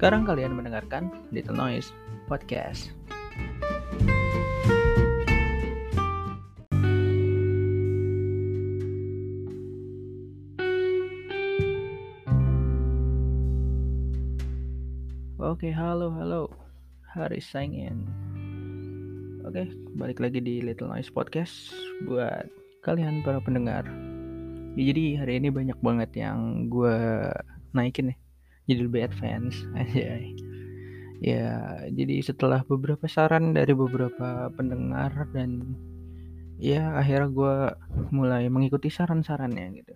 Sekarang kalian mendengarkan Little Noise Podcast. Oke, halo, halo. Haris Saingin. Oke, balik lagi di Little Noise Podcast buat kalian para pendengar. Ya, jadi hari ini banyak banget yang gue naikin nih. Jadi lebih advance aja. Ya, jadi setelah beberapa saran dari beberapa pendengar dan ya akhirnya gue mulai mengikuti saran-sarannya gitu.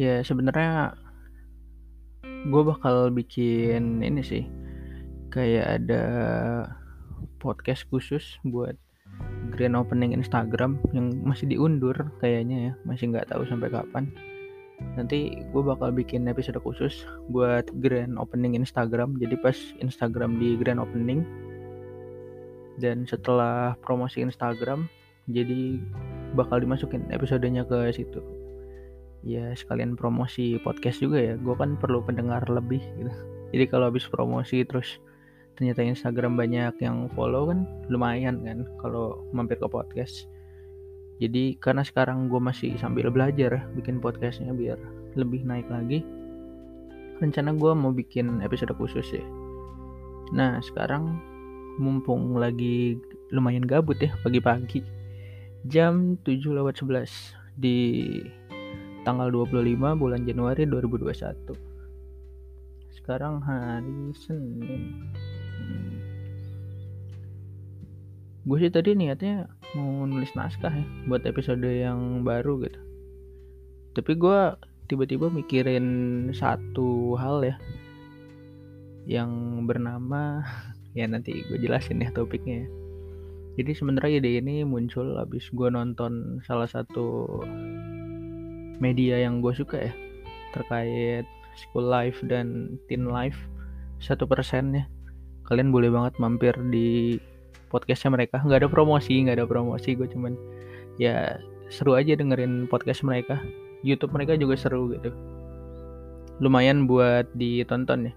Ya sebenarnya gue bakal bikin ini sih kayak ada podcast khusus buat grand opening Instagram yang masih diundur kayaknya ya masih nggak tahu sampai kapan nanti gue bakal bikin episode khusus buat grand opening Instagram. Jadi pas Instagram di grand opening dan setelah promosi Instagram jadi bakal dimasukin episodenya ke situ. Ya sekalian promosi podcast juga ya. Gue kan perlu pendengar lebih gitu. Jadi kalau habis promosi terus ternyata Instagram banyak yang follow kan lumayan kan kalau mampir ke podcast jadi karena sekarang gue masih sambil belajar bikin podcastnya biar lebih naik lagi rencana gue mau bikin episode khusus ya. Nah sekarang mumpung lagi lumayan gabut ya pagi-pagi jam 7 lewat 11 di tanggal 25 bulan Januari 2021 sekarang hari Senin. Hmm. gue sih tadi niatnya mau nulis naskah ya buat episode yang baru gitu tapi gue tiba-tiba mikirin satu hal ya yang bernama ya nanti gue jelasin ya topiknya ya. jadi sebenarnya ide ini muncul habis gue nonton salah satu media yang gue suka ya terkait school life dan teen life satu persen ya kalian boleh banget mampir di podcastnya mereka. Nggak ada promosi nggak ada promosi. Gue cuman ya seru aja dengerin podcast mereka. YouTube mereka juga seru gitu. Lumayan buat ditonton ya.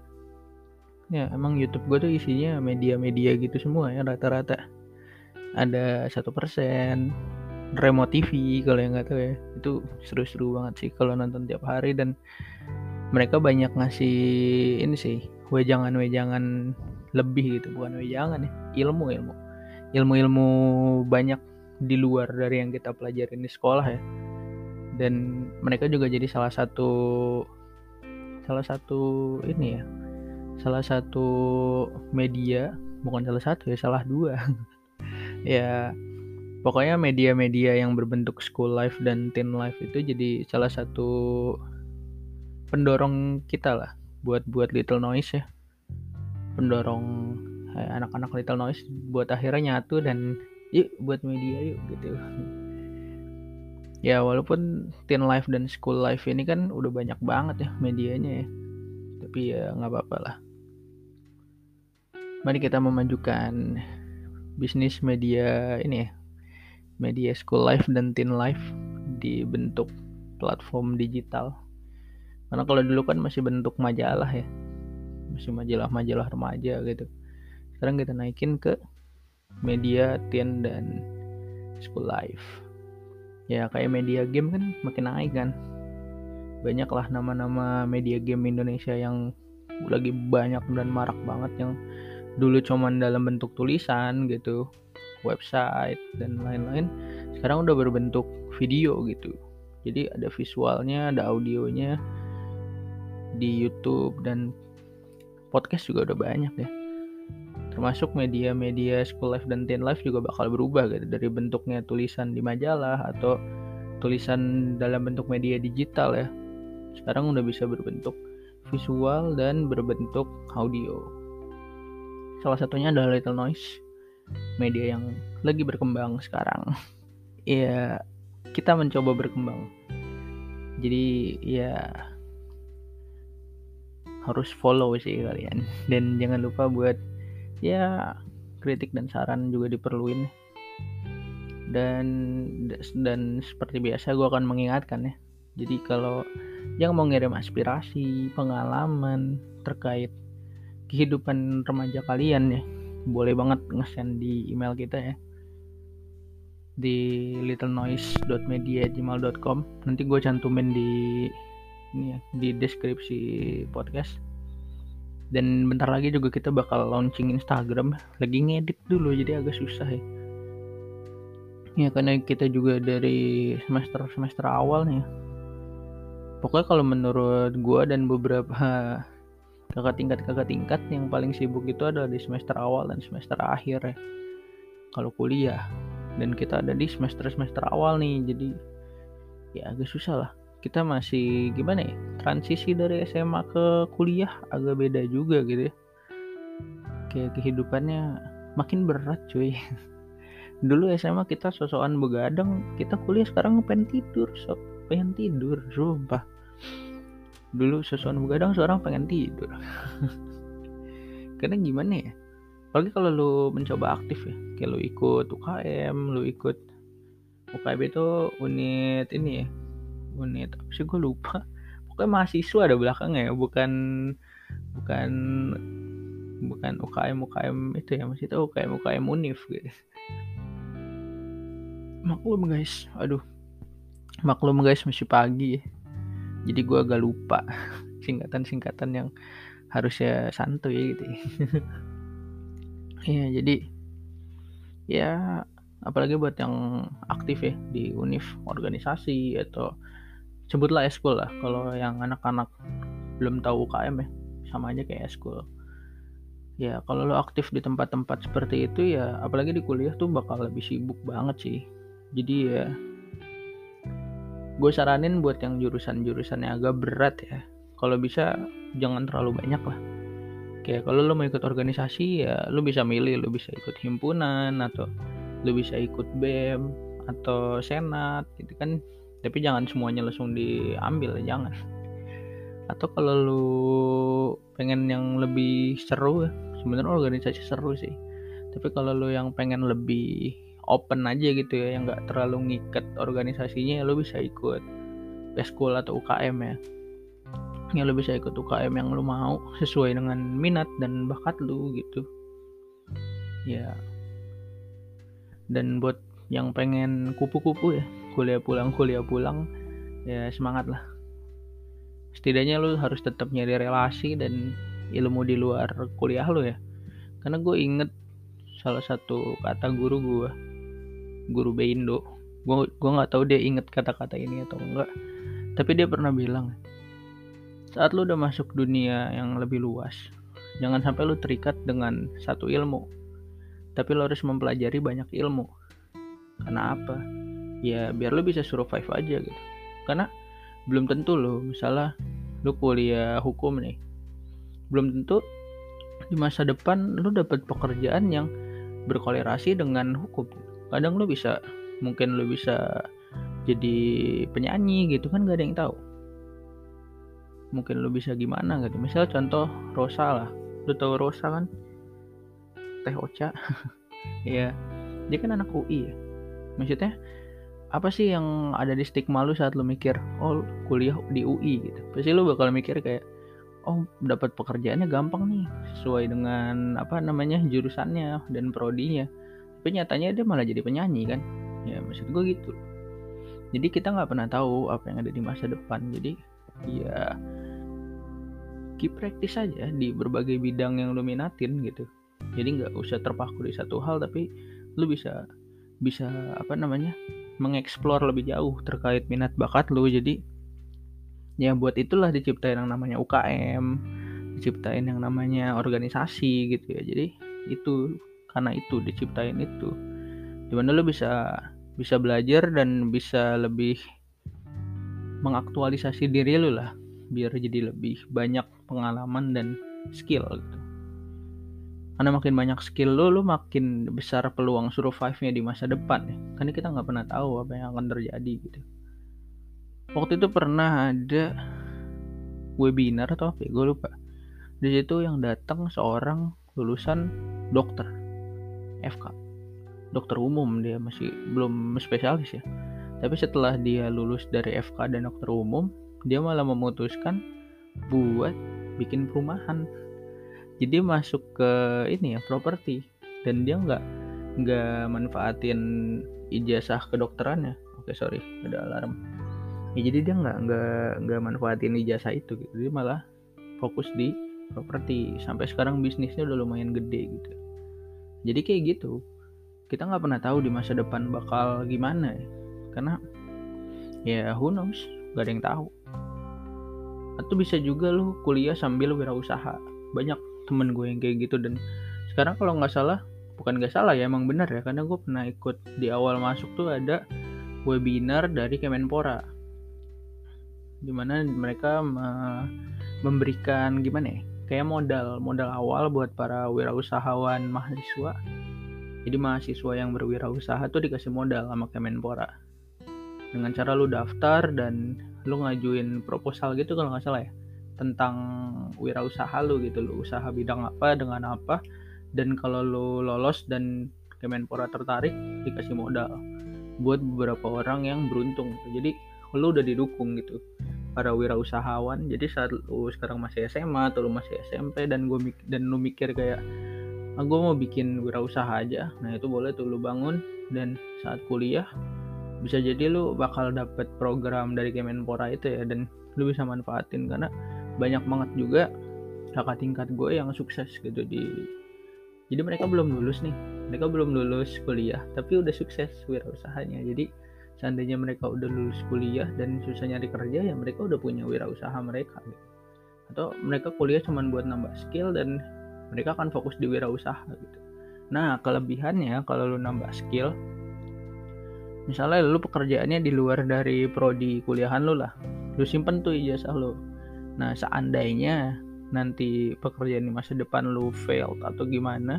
Ya emang YouTube gue tuh isinya media-media gitu semua ya rata-rata. Ada satu persen remote TV kalau yang nggak tahu ya. Itu seru-seru banget sih kalau nonton tiap hari dan mereka banyak ngasih ini sih wejangan-wejangan lebih gitu. Bukan wejangan ya ilmu ilmu. Ilmu-ilmu banyak di luar dari yang kita pelajarin di sekolah ya. Dan mereka juga jadi salah satu salah satu ini ya salah satu media bukan salah satu ya salah dua. Ya pokoknya media-media yang berbentuk school life dan teen life itu jadi salah satu pendorong kita lah buat buat little noise ya. Pendorong anak-anak little noise buat akhirnya nyatu dan yuk buat media yuk gitu. Ya walaupun teen life dan school life ini kan udah banyak banget ya medianya ya. Tapi ya nggak apa-apa lah. Mari kita memajukan bisnis media ini ya. Media school life dan teen life dibentuk platform digital. Karena kalau dulu kan masih bentuk majalah ya. Masih majalah-majalah remaja gitu sekarang kita naikin ke media teen dan school life. Ya kayak media game kan makin naik kan. Banyak lah nama-nama media game Indonesia yang lagi banyak dan marak banget yang dulu cuman dalam bentuk tulisan gitu website dan lain-lain sekarang udah berbentuk video gitu. Jadi ada visualnya ada audionya di YouTube dan podcast juga udah banyak ya termasuk media-media school life dan teen life juga bakal berubah gitu dari bentuknya tulisan di majalah atau tulisan dalam bentuk media digital ya sekarang udah bisa berbentuk visual dan berbentuk audio salah satunya adalah Little Noise media yang lagi berkembang sekarang. ya kita mencoba berkembang. Jadi ya harus follow sih kalian dan jangan lupa buat ya kritik dan saran juga diperluin. Dan dan seperti biasa gue akan mengingatkan ya. Jadi kalau yang mau ngirim aspirasi pengalaman terkait kehidupan remaja kalian ya boleh banget nge-send di email kita ya. Di littlenoise.media@gmail.com nanti gue cantumin di ini ya di deskripsi podcast dan bentar lagi juga kita bakal launching Instagram. Lagi ngedit dulu jadi agak susah ya. Ya karena kita juga dari semester semester awal nih ya. pokoknya kalau menurut gue dan beberapa kakak tingkat kakak tingkat yang paling sibuk itu adalah di semester awal dan semester akhir ya. Kalau kuliah. Dan kita ada di semester semester awal nih jadi ya agak susah lah kita masih gimana ya transisi dari SMA ke kuliah agak beda juga gitu ya. Kayak kehidupannya makin berat cuy. Dulu SMA kita sosokan begadang kita kuliah sekarang pengen tidur so pengen tidur sumpah. Dulu sosokan begadang seorang pengen tidur. Karena gimana ya? Apalagi kalau lu mencoba aktif ya kayak lu ikut UKM lu ikut UKM itu unit ini ya unit apa sih gue lupa. Pokoknya mahasiswa ada belakangnya ya bukan bukan bukan UKM UKM itu ya masih tahu UKM UKM Unif gitu. Maklum guys. Aduh. Maklum guys masih pagi ya. jadi gue agak lupa singkatan-singkatan yang harusnya santuy gitu ya. Iya, jadi ya apalagi buat yang aktif ya di univ organisasi atau sebutlah eskul lah kalau yang anak-anak belum tahu UKM ya sama aja kayak eskul ya kalau lo aktif di tempat-tempat seperti itu ya apalagi di kuliah tuh bakal lebih sibuk banget sih. Jadi ya gue saranin buat yang jurusan-jurusan yang agak berat ya. Kalau bisa jangan terlalu banyak lah. Kayak kalau lo mau ikut organisasi ya lo bisa milih lo bisa ikut himpunan atau lo bisa ikut bem atau senat gitu kan tapi jangan semuanya langsung diambil jangan. Atau kalau lo pengen yang lebih seru ya sebenarnya organisasi seru sih. Tapi kalau lo yang pengen lebih open aja gitu ya yang nggak terlalu ngikat organisasinya ya lo bisa ikut school atau UKM ya. Ya lo bisa ikut UKM yang lo mau sesuai dengan minat dan bakat lo gitu. Ya. Dan buat yang pengen kupu-kupu ya kuliah pulang kuliah pulang ya semangat lah setidaknya lo harus tetap nyari relasi dan ilmu di luar kuliah lo ya karena gue inget salah satu kata guru gue guru Beindo gue gue nggak tahu dia inget kata-kata ini atau enggak tapi dia pernah bilang saat lu udah masuk dunia yang lebih luas, jangan sampai lu terikat dengan satu ilmu. Tapi lu harus mempelajari banyak ilmu. Karena apa? Ya biar lu bisa survive aja gitu. Karena belum tentu lo, misalnya lu kuliah hukum nih. Belum tentu di masa depan lu dapat pekerjaan yang berkolerasi dengan hukum. Kadang lu bisa mungkin lu bisa jadi penyanyi gitu kan gak ada yang tahu mungkin lu bisa gimana gitu misal contoh Rosa lah lu tahu Rosa kan Teh Ocha ya dia kan anak UI ya maksudnya apa sih yang ada di stigma lu saat lu mikir oh kuliah di UI gitu. Pasti lu bakal mikir kayak oh dapat pekerjaannya gampang nih sesuai dengan apa namanya jurusannya dan prodinya. Tapi nyatanya dia malah jadi penyanyi kan? Ya maksud gue gitu. Jadi kita nggak pernah tahu apa yang ada di masa depan. Jadi ya keep practice aja di berbagai bidang yang lu minatin gitu. Jadi nggak usah terpaku di satu hal tapi lu bisa bisa apa namanya mengeksplor lebih jauh terkait minat bakat lu. Jadi ya buat itulah diciptain yang namanya UKM diciptain yang namanya organisasi gitu ya. Jadi itu karena itu diciptain itu. Di mana lu bisa bisa belajar dan bisa lebih mengaktualisasi diri lu lah biar jadi lebih banyak pengalaman dan skill gitu karena makin banyak skill lo lo makin besar peluang survive-nya di masa depan ya. Karena kita nggak pernah tahu apa yang akan terjadi gitu. Waktu itu pernah ada webinar atau apa ya? Gue lupa. Di situ yang datang seorang lulusan dokter FK dokter umum dia masih belum spesialis ya. Tapi setelah dia lulus dari FK dan dokter umum dia malah memutuskan buat bikin perumahan jadi masuk ke ini ya properti. Dan dia nggak nggak manfaatin ijazah kedokterannya. Oke sorry ada alarm. Ya jadi dia nggak nggak nggak manfaatin ijazah itu gitu. Dia malah fokus di properti. Sampai sekarang bisnisnya udah lumayan gede gitu. Jadi kayak gitu. Kita nggak pernah tahu di masa depan bakal gimana ya. Karena ya who knows? Gak ada yang tahu. Atau bisa juga lu kuliah sambil wirausaha. Banyak temen gue yang kayak gitu. Dan sekarang kalau nggak salah bukan nggak salah ya emang benar ya. Karena gue pernah ikut di awal masuk tuh ada webinar dari Kemenpora. Di mana mereka memberikan gimana ya kayak modal modal awal buat para wirausahawan mahasiswa. Jadi mahasiswa yang berwirausaha tuh dikasih modal sama Kemenpora. Dengan cara lu daftar dan lu ngajuin proposal gitu kalau nggak salah ya tentang wirausaha lu gitu lu usaha bidang apa dengan apa dan kalau lu lolos dan Kemenpora tertarik dikasih modal buat beberapa orang yang beruntung. Jadi lu udah didukung gitu para wirausahawan. Jadi saat lu sekarang masih SMA atau lu masih SMP dan gue dan lu mikir kayak ah, gue mau bikin wirausaha aja. Nah itu boleh tuh lu bangun dan saat kuliah bisa jadi lu bakal dapet program dari Kemenpora itu ya dan lu bisa manfaatin. Karena banyak banget juga kakak tingkat gue yang sukses gitu di jadi mereka belum lulus nih mereka belum lulus kuliah tapi udah sukses wirausahanya. Jadi seandainya mereka udah lulus kuliah dan susah nyari kerja ya mereka udah punya wirausaha mereka gitu. atau mereka kuliah cuma buat nambah skill dan mereka akan fokus di wirausaha gitu. Nah kelebihannya kalau lu nambah skill misalnya lu pekerjaannya di luar dari prodi kuliahan lu lah lu simpen tuh ijazah lu Nah, seandainya nanti pekerjaan di masa depan lu failed atau gimana,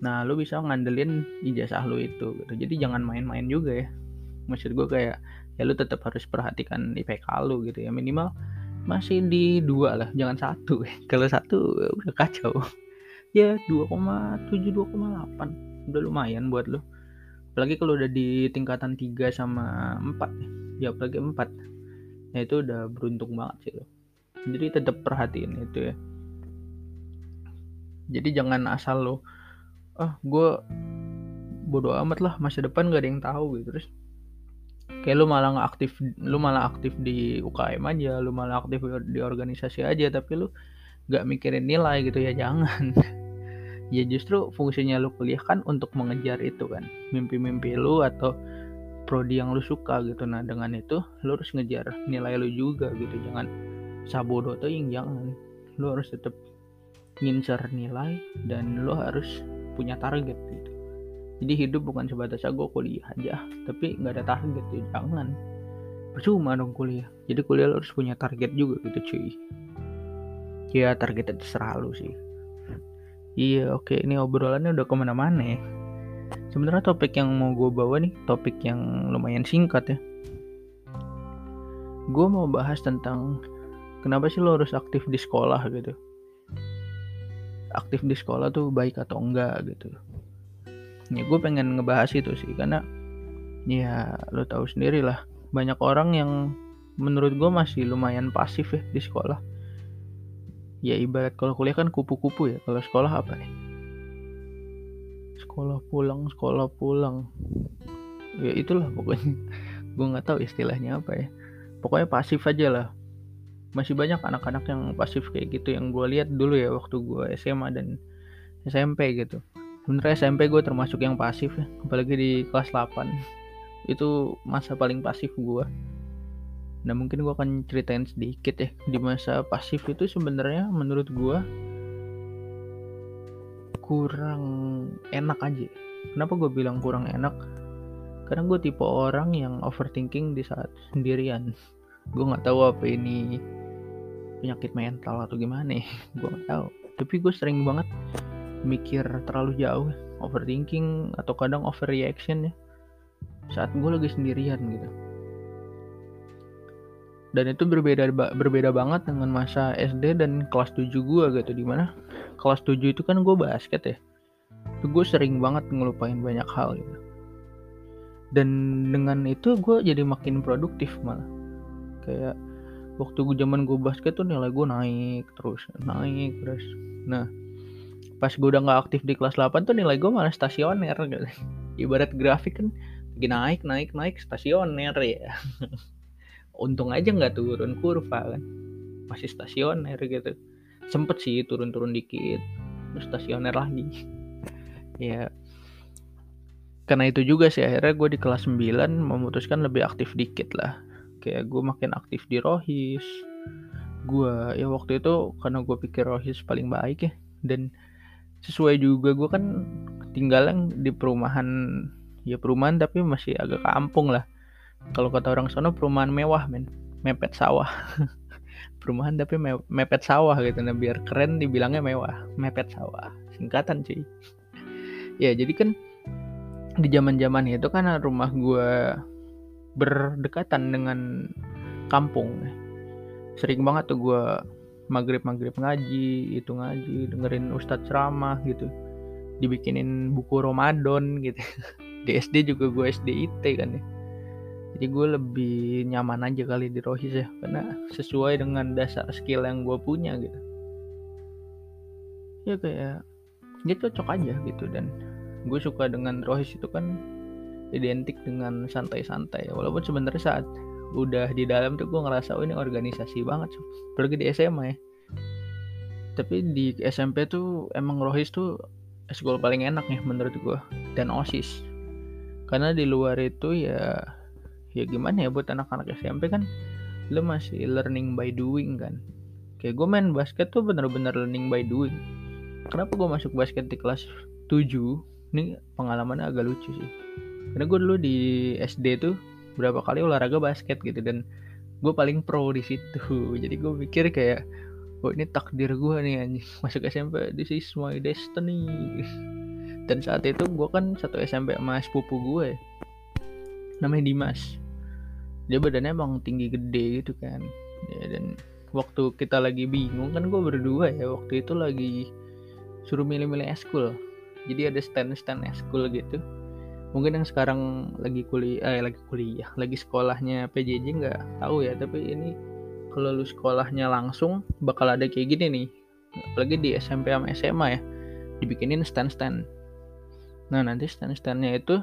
nah lu bisa ngandelin ijazah lu itu gitu. Jadi jangan main-main juga ya. Maksud gue kayak ya lu tetap harus perhatikan IPK lu gitu ya. Minimal masih di dua lah jangan satu. Kalau satu udah kacau. Ya 2,7 2,8 udah lumayan buat lu. Apalagi kalau udah di tingkatan 3 sama 4 ya apalagi 4 ya itu udah beruntung banget sih lo jadi tetap perhatiin itu ya. Jadi jangan asal lo ah gue bodoh amat lah masa depan gak ada yang tahu gitu. Terus kayak lu malah nggak aktif lu malah aktif di UKM aja lu malah aktif di organisasi aja tapi lu nggak mikirin nilai gitu ya jangan. Ya justru fungsinya lu kuliah kan untuk mengejar itu kan mimpi-mimpi lu atau prodi yang lu suka gitu. Nah dengan itu lu harus ngejar nilai lu juga gitu. Jangan sabodo tuh yang jangan. Lu harus tetap ngincar nilai dan lu harus punya target gitu. Jadi hidup bukan sebatas aku kuliah aja tapi nggak ada target ya jangan. Percuma dong kuliah. Jadi kuliah lu harus punya target juga gitu cuy. Ya targetnya terserah lu sih. Iya oke ini obrolannya udah ke mana-mana ya sebenarnya topik yang mau gue bawa nih topik yang lumayan singkat ya. Gue mau bahas tentang kenapa sih lo harus aktif di sekolah gitu. Aktif di sekolah tuh baik atau enggak gitu. Ya gue pengen ngebahas itu sih karena ya lo tahu sendiri lah banyak orang yang menurut gue masih lumayan pasif ya di sekolah. Ya ibarat kalau kuliah kan kupu-kupu ya kalau sekolah apa ya sekolah pulang sekolah pulang. Ya itulah pokoknya. Gue nggak tahu istilahnya apa ya. Pokoknya pasif aja lah. Masih banyak anak-anak yang pasif kayak gitu yang gue lihat dulu ya waktu gue SMA dan SMP gitu. Sebenarnya SMP gue termasuk yang pasif ya apalagi di kelas 8 itu masa paling pasif gue nah mungkin gue akan ceritain sedikit ya di masa pasif itu sebenarnya menurut gue kurang enak aja. Kenapa gue bilang kurang enak? Karena gue tipe orang yang overthinking di saat sendirian. Gue nggak tahu apa ini penyakit mental atau gimana ya. Gue nggak tahu. Tapi gue sering banget mikir terlalu jauh overthinking atau kadang overreaction ya saat gue lagi sendirian gitu. Dan itu berbeda berbeda banget dengan masa SD dan kelas 7 gue gitu. Di mana kelas 7 itu kan gue basket ya. Itu gue sering banget ngelupain banyak hal gitu. Dan dengan itu gue jadi makin produktif malah. Kayak waktu gue zaman gue basket tuh nilai gue naik terus naik terus. Nah pas gue udah nggak aktif di kelas 8 tuh nilai gue malah stasioner gitu. ibarat grafik kan lagi naik naik naik stasioner ya. Untung aja nggak turun kurva kan. Masih stasioner gitu sempet sih turun-turun dikit terus stasioner lagi. Ya. Karena itu juga sih akhirnya gue di kelas 9 memutuskan lebih aktif dikit lah. Kayak gue makin aktif di Rohis. Gue ya waktu itu karena gue pikir Rohis paling baik ya. Dan sesuai juga gue kan tinggalnya di perumahan ya perumahan tapi masih agak kampung lah. Kalau kata orang sono perumahan mewah men. Mepet sawah perumahan tapi me mepet sawah gitu. Nah biar keren dibilangnya mewah. Mepet sawah. Singkatan sih ya jadi kan di zaman zaman itu kan rumah gue berdekatan dengan kampung. Sering banget tuh gue maghrib maghrib ngaji itu ngaji dengerin ustadz ceramah gitu. Dibikinin buku Ramadan gitu. Di SD juga gue SD IT kan ya jadi gue lebih nyaman aja kali di Rohis ya karena sesuai dengan dasar skill yang gue punya gitu. Ya kayak dia cocok aja gitu dan gue suka dengan Rohis itu kan identik dengan santai-santai. Walaupun sebenarnya saat udah di dalam tuh gue ngerasa oh ini organisasi banget apalagi di SMA ya. Tapi di SMP tuh emang Rohis tuh sekolah paling enak nih menurut gue dan OSIS karena di luar itu ya ya gimana ya buat anak-anak SMP kan lo masih learning by doing kan. Kayak gue main basket tuh bener-bener learning by doing. Kenapa gue masuk basket di kelas 7 ini pengalamannya agak lucu sih. Karena gue dulu di SD tuh berapa kali olahraga basket gitu dan gue paling pro di situ. Jadi gue pikir kayak oh ini takdir gue nih anjing. Masuk SMP this is my destiny. Dan saat itu gue kan satu SMP sama sepupu gue namanya Dimas dia badannya emang tinggi gede gitu kan. Ya dan waktu kita lagi bingung kan gue berdua ya waktu itu lagi suruh milih-milih eskul. Jadi ada stand-stand eskul gitu. Mungkin yang sekarang lagi kuliah eh lagi kuliah lagi sekolahnya PJJ nggak tahu ya tapi ini kalau lu sekolahnya langsung bakal ada kayak gini nih. Apalagi di SMP sama SMA ya dibikinin stand-stand. Nah nanti stand-standnya itu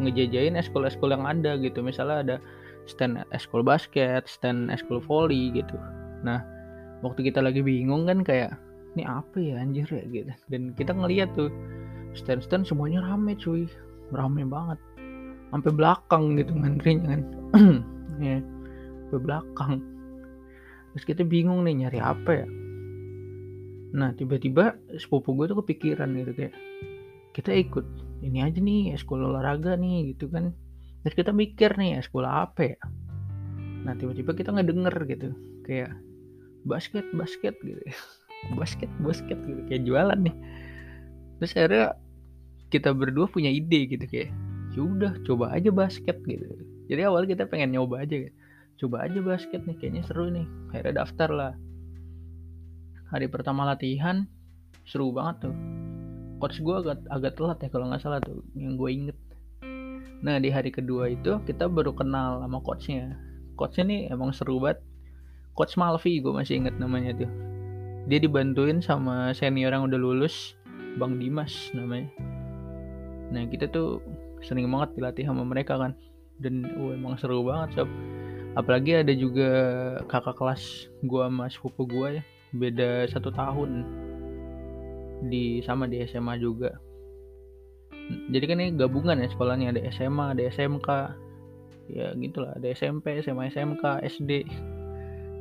ngejajain eskul-eskul yang ada gitu. Misalnya ada stand eskul basket stand eskul volley gitu. Nah waktu kita lagi bingung kan kayak ini apa ya anjir ya? gitu. Dan kita ngeliat tuh stand-stand semuanya rame cuy. Rame banget. Sampai belakang gitu ngantrinya kan. Ya sampai belakang. Terus kita bingung nih nyari apa ya? Nah tiba-tiba sepupu gue tuh kepikiran gitu kayak kita ikut ini aja nih sekolah olahraga nih gitu kan terus kita mikir nih sekolah apa ya? Nah tiba-tiba kita nggak denger gitu. Kayak basket basket gitu. Basket basket gitu. Kayak jualan nih. Terus akhirnya kita berdua punya ide gitu kayak ya udah coba aja basket gitu. Jadi awal kita pengen nyoba aja gitu. coba aja basket nih kayaknya seru nih. Akhirnya daftar lah. Hari pertama latihan seru banget tuh. Coach gue agak agak telat ya kalau nggak salah tuh yang gue inget nah di hari kedua itu kita baru kenal sama coachnya. Coachnya nih emang seru banget. Coach Malvi gue masih inget namanya tuh. Dia dibantuin sama senior yang udah lulus Bang Dimas namanya. Nah kita tuh sering banget dilatih sama mereka kan. Dan oh, emang seru banget sob. Apalagi ada juga kakak kelas gua sama sepupu gua ya. Beda satu tahun. Di sama di SMA juga jadi kan ini gabungan ya sekolahnya ada SMA ada SMK ya gitulah ada SMP SMA SMK SD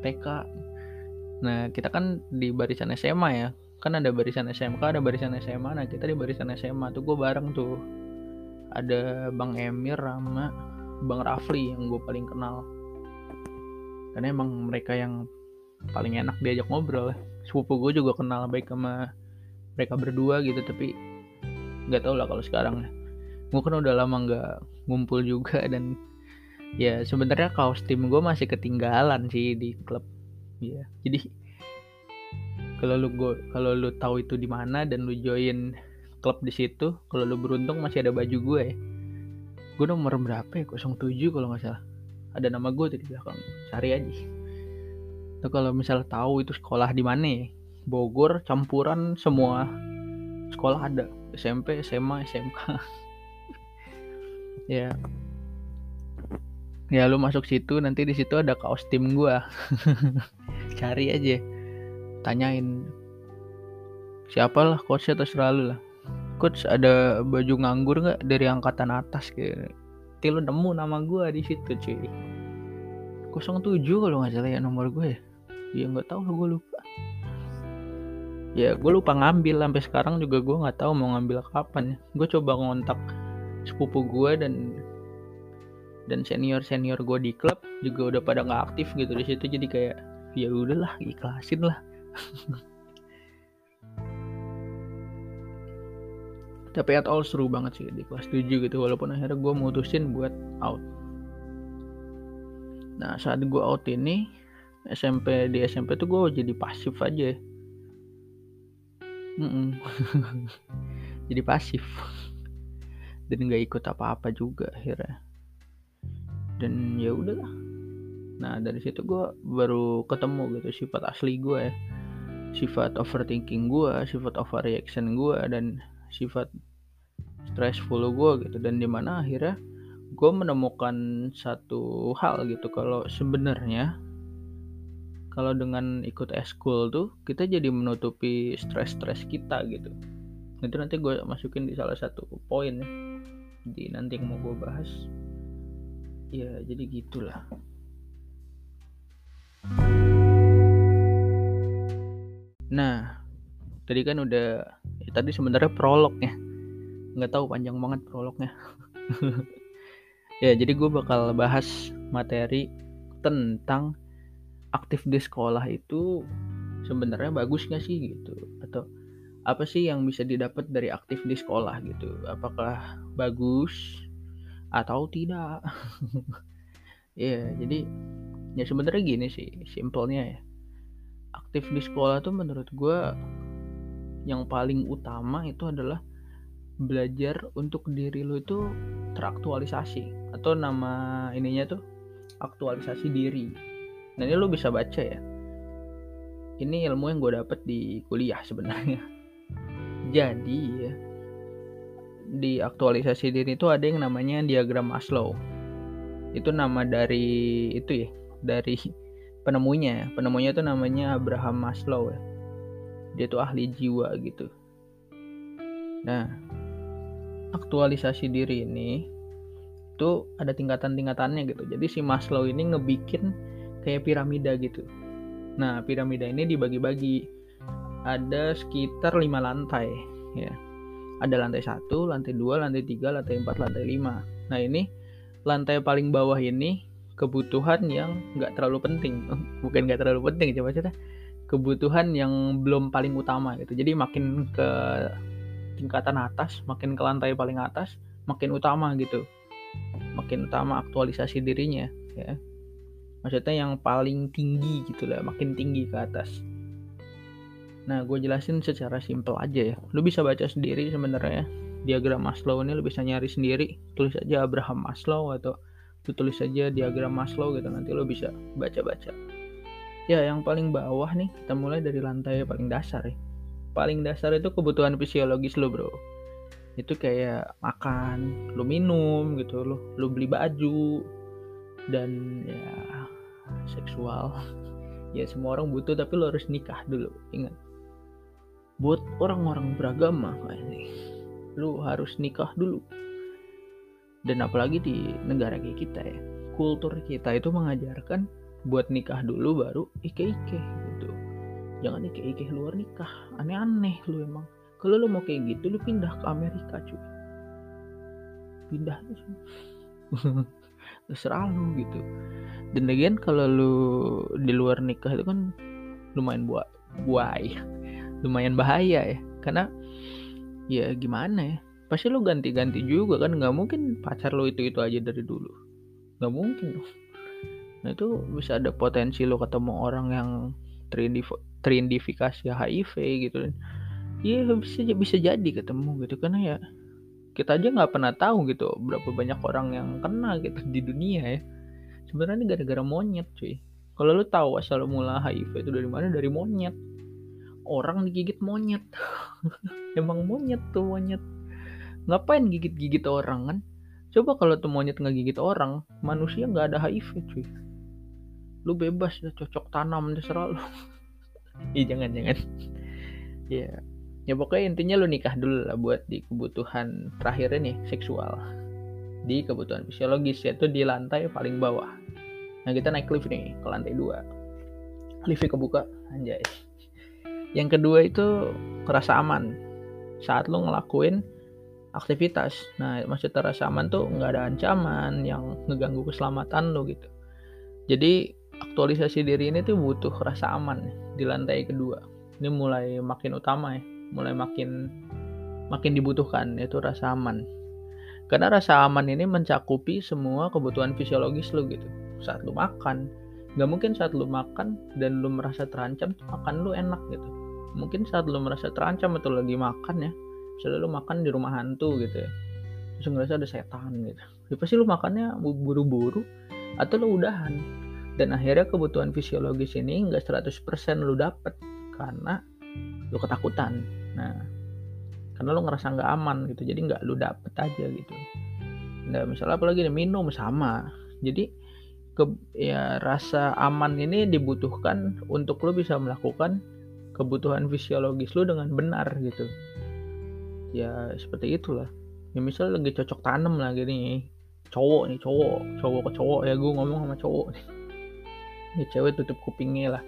TK nah kita kan di barisan SMA ya. Kan ada barisan SMK ada barisan SMA nah kita di barisan SMA tuh gue bareng tuh. Ada Bang Emir sama Bang Rafli yang gue paling kenal. Karena emang mereka yang paling enak diajak ngobrol sepupu gue juga kenal baik sama mereka berdua gitu tapi nggak tau lah kalau sekarang ya gue kan udah lama nggak ngumpul juga dan ya sebenarnya kaos tim gue masih ketinggalan sih di klub. Ya jadi kalau lu go kalau lu tahu itu di mana dan lu join klub di situ kalau lu beruntung masih ada baju gue ya. Gue nomor berapa ya? 07 kalau nggak salah. Ada nama gue di belakang. Cari aja. Itu kalau misalnya tahu itu sekolah di mana ya, Bogor campuran semua sekolah ada SMP SMA SMK ya. Ya lu masuk situ nanti di situ ada kaos tim gua. Cari aja. Tanyain. Siapa lah coachnya terserah lu lah. Coach ada baju nganggur nggak? Dari angkatan atas kayak Nanti lu nemu nama gua di situ cuy. 07 kalau nggak salah ya nomor gue ya. Ya nggak tahu gue lupa ya gue lupa ngambil. Sampai sekarang juga gue nggak tahu mau ngambil kapan ya. Gue coba ngontak sepupu gue dan dan senior senior gue di klub juga udah pada nggak aktif gitu di situ. Jadi kayak ya udahlah ikhlasin lah. Tapi at all seru banget sih di kelas 7 gitu. Walaupun akhirnya gue mutusin buat out. Nah saat gue out ini SMP di SMP tuh gue jadi pasif aja mm jadi pasif. Dan nggak ikut apa-apa juga akhirnya. Dan ya udahlah. Nah dari situ gue baru ketemu gitu sifat asli gue ya. Sifat overthinking gue sifat overreaction gue dan sifat stressful gue gitu. Dan di mana akhirnya gue menemukan satu hal gitu. Kalau sebenarnya kalau dengan ikut eskul tuh kita jadi menutupi stres-stres kita gitu. Itu nanti gue masukin di salah satu poin ya. Di nanti yang mau gue bahas ya jadi gitulah. Nah tadi kan udah ya tadi sebenarnya prolognya nggak tahu panjang banget prolognya. Ya jadi gue bakal bahas materi tentang aktif di sekolah itu sebenarnya bagus nggak sih gitu. Atau apa sih yang bisa didapat dari aktif di sekolah gitu? Apakah bagus atau tidak? Ya yeah, jadi ya sebenarnya gini sih simpelnya ya. Aktif di sekolah tuh menurut gue yang paling utama itu adalah belajar untuk diri lo itu teraktualisasi. Atau nama ininya tuh aktualisasi diri nah ini lo bisa baca ya. Ini ilmu yang gue dapet di kuliah sebenarnya. Jadi ya di aktualisasi diri itu ada yang namanya diagram Maslow. Itu nama dari itu ya dari penemunya penemunya itu namanya Abraham Maslow ya. Dia tuh ahli jiwa gitu. Nah aktualisasi diri ini itu ada tingkatan-tingkatannya gitu. Jadi si Maslow ini ngebikin kayak piramida gitu nah piramida ini dibagi-bagi ada sekitar lima lantai ya ada lantai satu, lantai dua, lantai tiga, lantai empat, lantai lima. Nah ini lantai paling bawah ini kebutuhan yang nggak terlalu penting, bukan nggak terlalu penting, coba cerita kebutuhan yang belum paling utama gitu. Jadi makin ke tingkatan atas, makin ke lantai paling atas, makin utama gitu, makin utama aktualisasi dirinya, ya. Maksudnya yang paling tinggi gitu lah, makin tinggi ke atas. Nah, gue jelasin secara simpel aja ya. Lu bisa baca sendiri sebenarnya diagram Maslow ini lu bisa nyari sendiri. Tulis aja Abraham Maslow atau lu tulis aja diagram Maslow gitu nanti lu bisa baca-baca. Ya, yang paling bawah nih kita mulai dari lantai paling dasar ya. Paling dasar itu kebutuhan fisiologis lo, Bro. Itu kayak makan, lu minum gitu, lu lu beli baju dan ya seksual. Ya semua orang butuh tapi lo harus nikah dulu, ingat. Buat orang-orang beragama ini lu harus nikah dulu. Dan apalagi di negara kita ya kultur kita itu mengajarkan buat nikah dulu baru ike-ike gitu. Jangan ike-ike luar nikah. Aneh-aneh lu emang. Kalau lu mau kayak gitu lu pindah ke Amerika cuy. Pindah terserah lu gitu. Dan lagian kalau lu di luar nikah itu kan lumayan buat buai lumayan bahaya ya. Karena ya gimana ya pasti lo ganti-ganti juga kan. Nggak mungkin pacar lo itu itu aja dari dulu. Nggak mungkin nah itu bisa ada potensi lo ketemu orang yang terindikasi HIV gitu. Kan iya bisa bisa jadi ketemu gitu. Karena ya kita aja nggak pernah tahu gitu berapa banyak orang yang kena gitu di dunia ya. Sebenarnya gara-gara monyet cuy. Kalau lu tahu asal mula HIV itu dari mana? Dari monyet. Orang digigit monyet. Emang monyet tuh monyet. Ngapain gigit-gigit orang kan? Coba kalau tuh monyet nggak gigit orang manusia nggak ada HIV cuy. Lu bebas ya cocok tanam terserah lu Ih jangan jangan. Ya ya pokoknya intinya lu nikah dulu lah buat di kebutuhan terakhir ini seksual. Di kebutuhan fisiologis yaitu di lantai paling bawah. Nah kita naik lift nih ke lantai dua. Liftnya kebuka anjay. Yang kedua itu rasa aman. Saat lu ngelakuin aktivitas. Nah maksudnya rasa aman tuh nggak ada ancaman yang ngeganggu keselamatan lo gitu. Jadi aktualisasi diri ini tuh butuh rasa aman di lantai kedua. Ini mulai makin utama ya mulai makin makin dibutuhkan yaitu rasa aman. Karena rasa aman ini mencakupi semua kebutuhan fisiologis lo gitu. Saat lo makan nggak mungkin saat lo makan dan lo merasa terancam makan lo enak gitu. Mungkin saat lo merasa terancam atau lagi makan ya misalnya lo makan di rumah hantu gitu ya terus ngerasa ada setan gitu. Ya pasti lo makannya buru-buru atau lo udahan. Dan akhirnya kebutuhan fisiologis ini nggak 100% lu dapet karena lu ketakutan nah karena lu ngerasa nggak aman gitu jadi nggak lu dapet aja gitu. Nah misalnya apalagi nih minum sama. Jadi ke ya rasa aman ini dibutuhkan untuk lu bisa melakukan kebutuhan fisiologis lu dengan benar gitu. Ya seperti itulah. Ya misalnya lagi cocok tanam lah gini cowok nih cowok cowok ke cowok. Ya gue ngomong sama cowok nih. Ya cewek tutup kupingnya lah.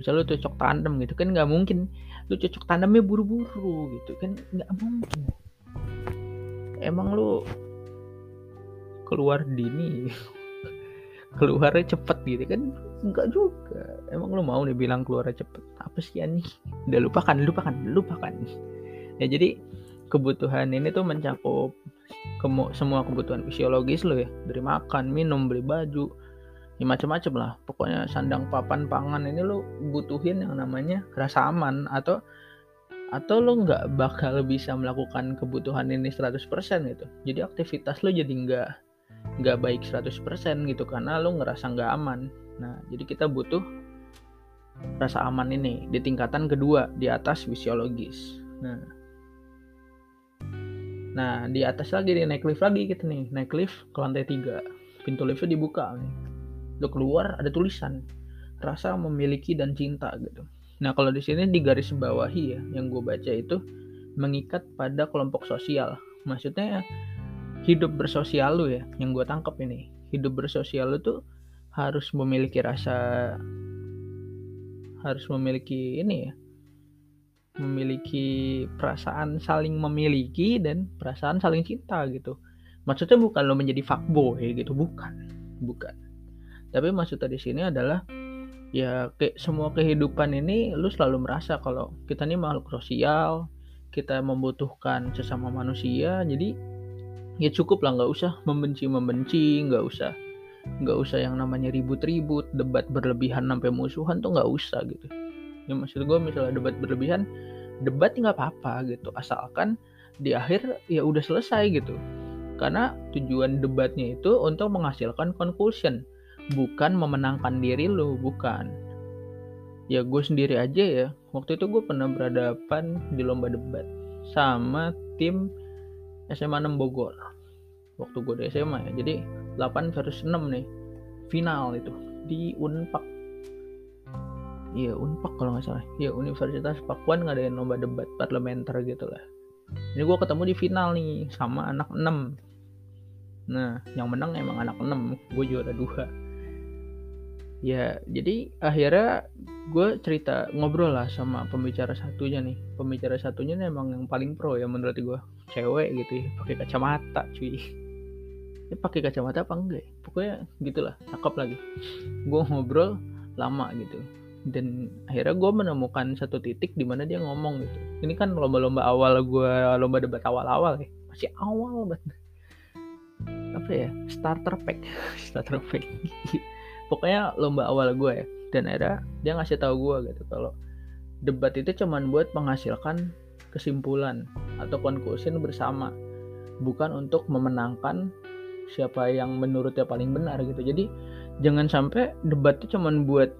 Misalnya lu cocok tandem gitu kan nggak mungkin lu cocok tandemnya buru-buru gitu kan nggak mungkin. Emang lu keluar dini keluarnya cepet gitu kan enggak juga. Emang lu mau nih bilang keluarnya cepet apa sih ini udah lupakan lupakan lupakan. Ya jadi kebutuhan ini tuh mencakup semua kebutuhan fisiologis lo ya. Dari makan minum beli baju ya macam-macam lah. Pokoknya sandang papan pangan ini lo butuhin yang namanya rasa aman atau atau lo nggak bakal bisa melakukan kebutuhan ini 100% gitu. Jadi aktivitas lo jadi nggak nggak baik 100% gitu karena lo ngerasa nggak aman. Nah jadi kita butuh rasa aman ini di tingkatan kedua di atas fisiologis. Nah nah di atas lagi nih naik lift lagi gitu nih. Naik lift ke lantai 3 pintu liftnya dibuka nih lo keluar ada tulisan rasa memiliki dan cinta gitu. Nah kalau di sini di garis bawahi ya yang gue baca itu mengikat pada kelompok sosial. Maksudnya hidup bersosial lo ya yang gue tangkap ini. Hidup bersosial lo tuh harus memiliki rasa harus memiliki ini ya memiliki perasaan saling memiliki dan perasaan saling cinta gitu. Maksudnya bukan lo menjadi fuckboy gitu. Bukan bukan tapi maksud di sini adalah ya kayak semua kehidupan ini lu selalu merasa kalau kita ini makhluk sosial kita membutuhkan sesama manusia jadi ya cukup lah nggak usah membenci membenci nggak usah nggak usah yang namanya ribut-ribut debat berlebihan sampai musuhan tuh nggak usah gitu. Ya maksud gue misalnya debat berlebihan debat nggak apa-apa gitu. Asalkan di akhir ya udah selesai gitu. Karena tujuan debatnya itu untuk menghasilkan conclusion bukan memenangkan diri lu bukan. Ya gue sendiri aja ya. Waktu itu gue pernah berhadapan di lomba debat sama tim SMA 6 Bogor. Waktu gue di SMA ya. Jadi 8 versus 6 nih. Final itu di Unpak iya Unpak kalau nggak salah. Ya Universitas Pakuan ngadain lomba debat parlementer gitu lah. Ini gue ketemu di final nih sama anak 6 nah yang menang emang anak 6 gue juara dua ya jadi akhirnya gue cerita ngobrol lah sama pembicara satunya nih. Pembicara satunya nih emang yang paling pro ya menurut gue cewek gitu ya pakai kacamata cuy. Ya pakai kacamata apa enggak ya? pokoknya gitulah cakep lagi. Gue ngobrol lama gitu. Dan akhirnya gue menemukan satu titik di mana dia ngomong gitu. Ini kan lomba-lomba awal gue lomba debat awal-awal ya. Masih awal banget. Apa ya? Starter pack. Starter pack pokoknya lomba awal gue ya. Dan era dia ngasih tahu gue gitu kalau debat itu cuman buat menghasilkan kesimpulan atau conclusion bersama. Bukan untuk memenangkan siapa yang menurutnya paling benar gitu. Jadi jangan sampai debat itu cuman buat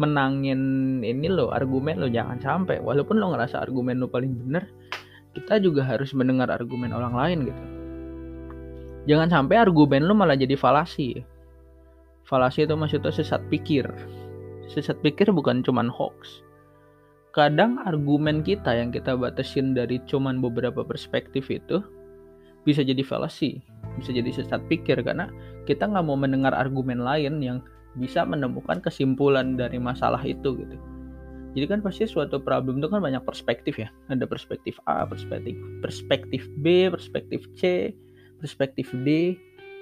menangin ini lo argumen lo jangan sampai. Walaupun lo ngerasa argumen lo paling benar kita juga harus mendengar argumen orang lain gitu. Jangan sampai argumen lo malah jadi falasi falasi itu maksudnya sesat pikir sesat pikir bukan cuman hoax kadang argumen kita yang kita batasin dari cuman beberapa perspektif itu bisa jadi falasi bisa jadi sesat pikir karena kita nggak mau mendengar argumen lain yang bisa menemukan kesimpulan dari masalah itu gitu. Jadi kan pasti suatu problem itu kan banyak perspektif ya. Ada perspektif A, perspektif perspektif B, perspektif C, perspektif D.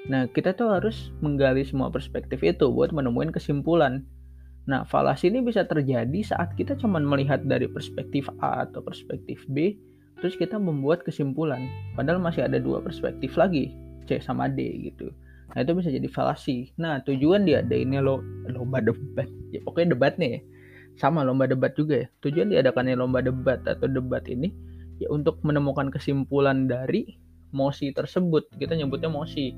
Nah, kita tuh harus menggali semua perspektif itu buat menemukan kesimpulan. Nah, falasi ini bisa terjadi saat kita cuma melihat dari perspektif A atau perspektif B, terus kita membuat kesimpulan. Padahal masih ada dua perspektif lagi, C sama D gitu. Nah itu bisa jadi falasi. Nah tujuan dia ada ini lo lomba debat. Ya pokoknya debat nih ya. Sama lomba debat juga ya. Tujuan diadakannya lomba debat atau debat ini ya untuk menemukan kesimpulan dari mosi tersebut. Kita nyebutnya mosi.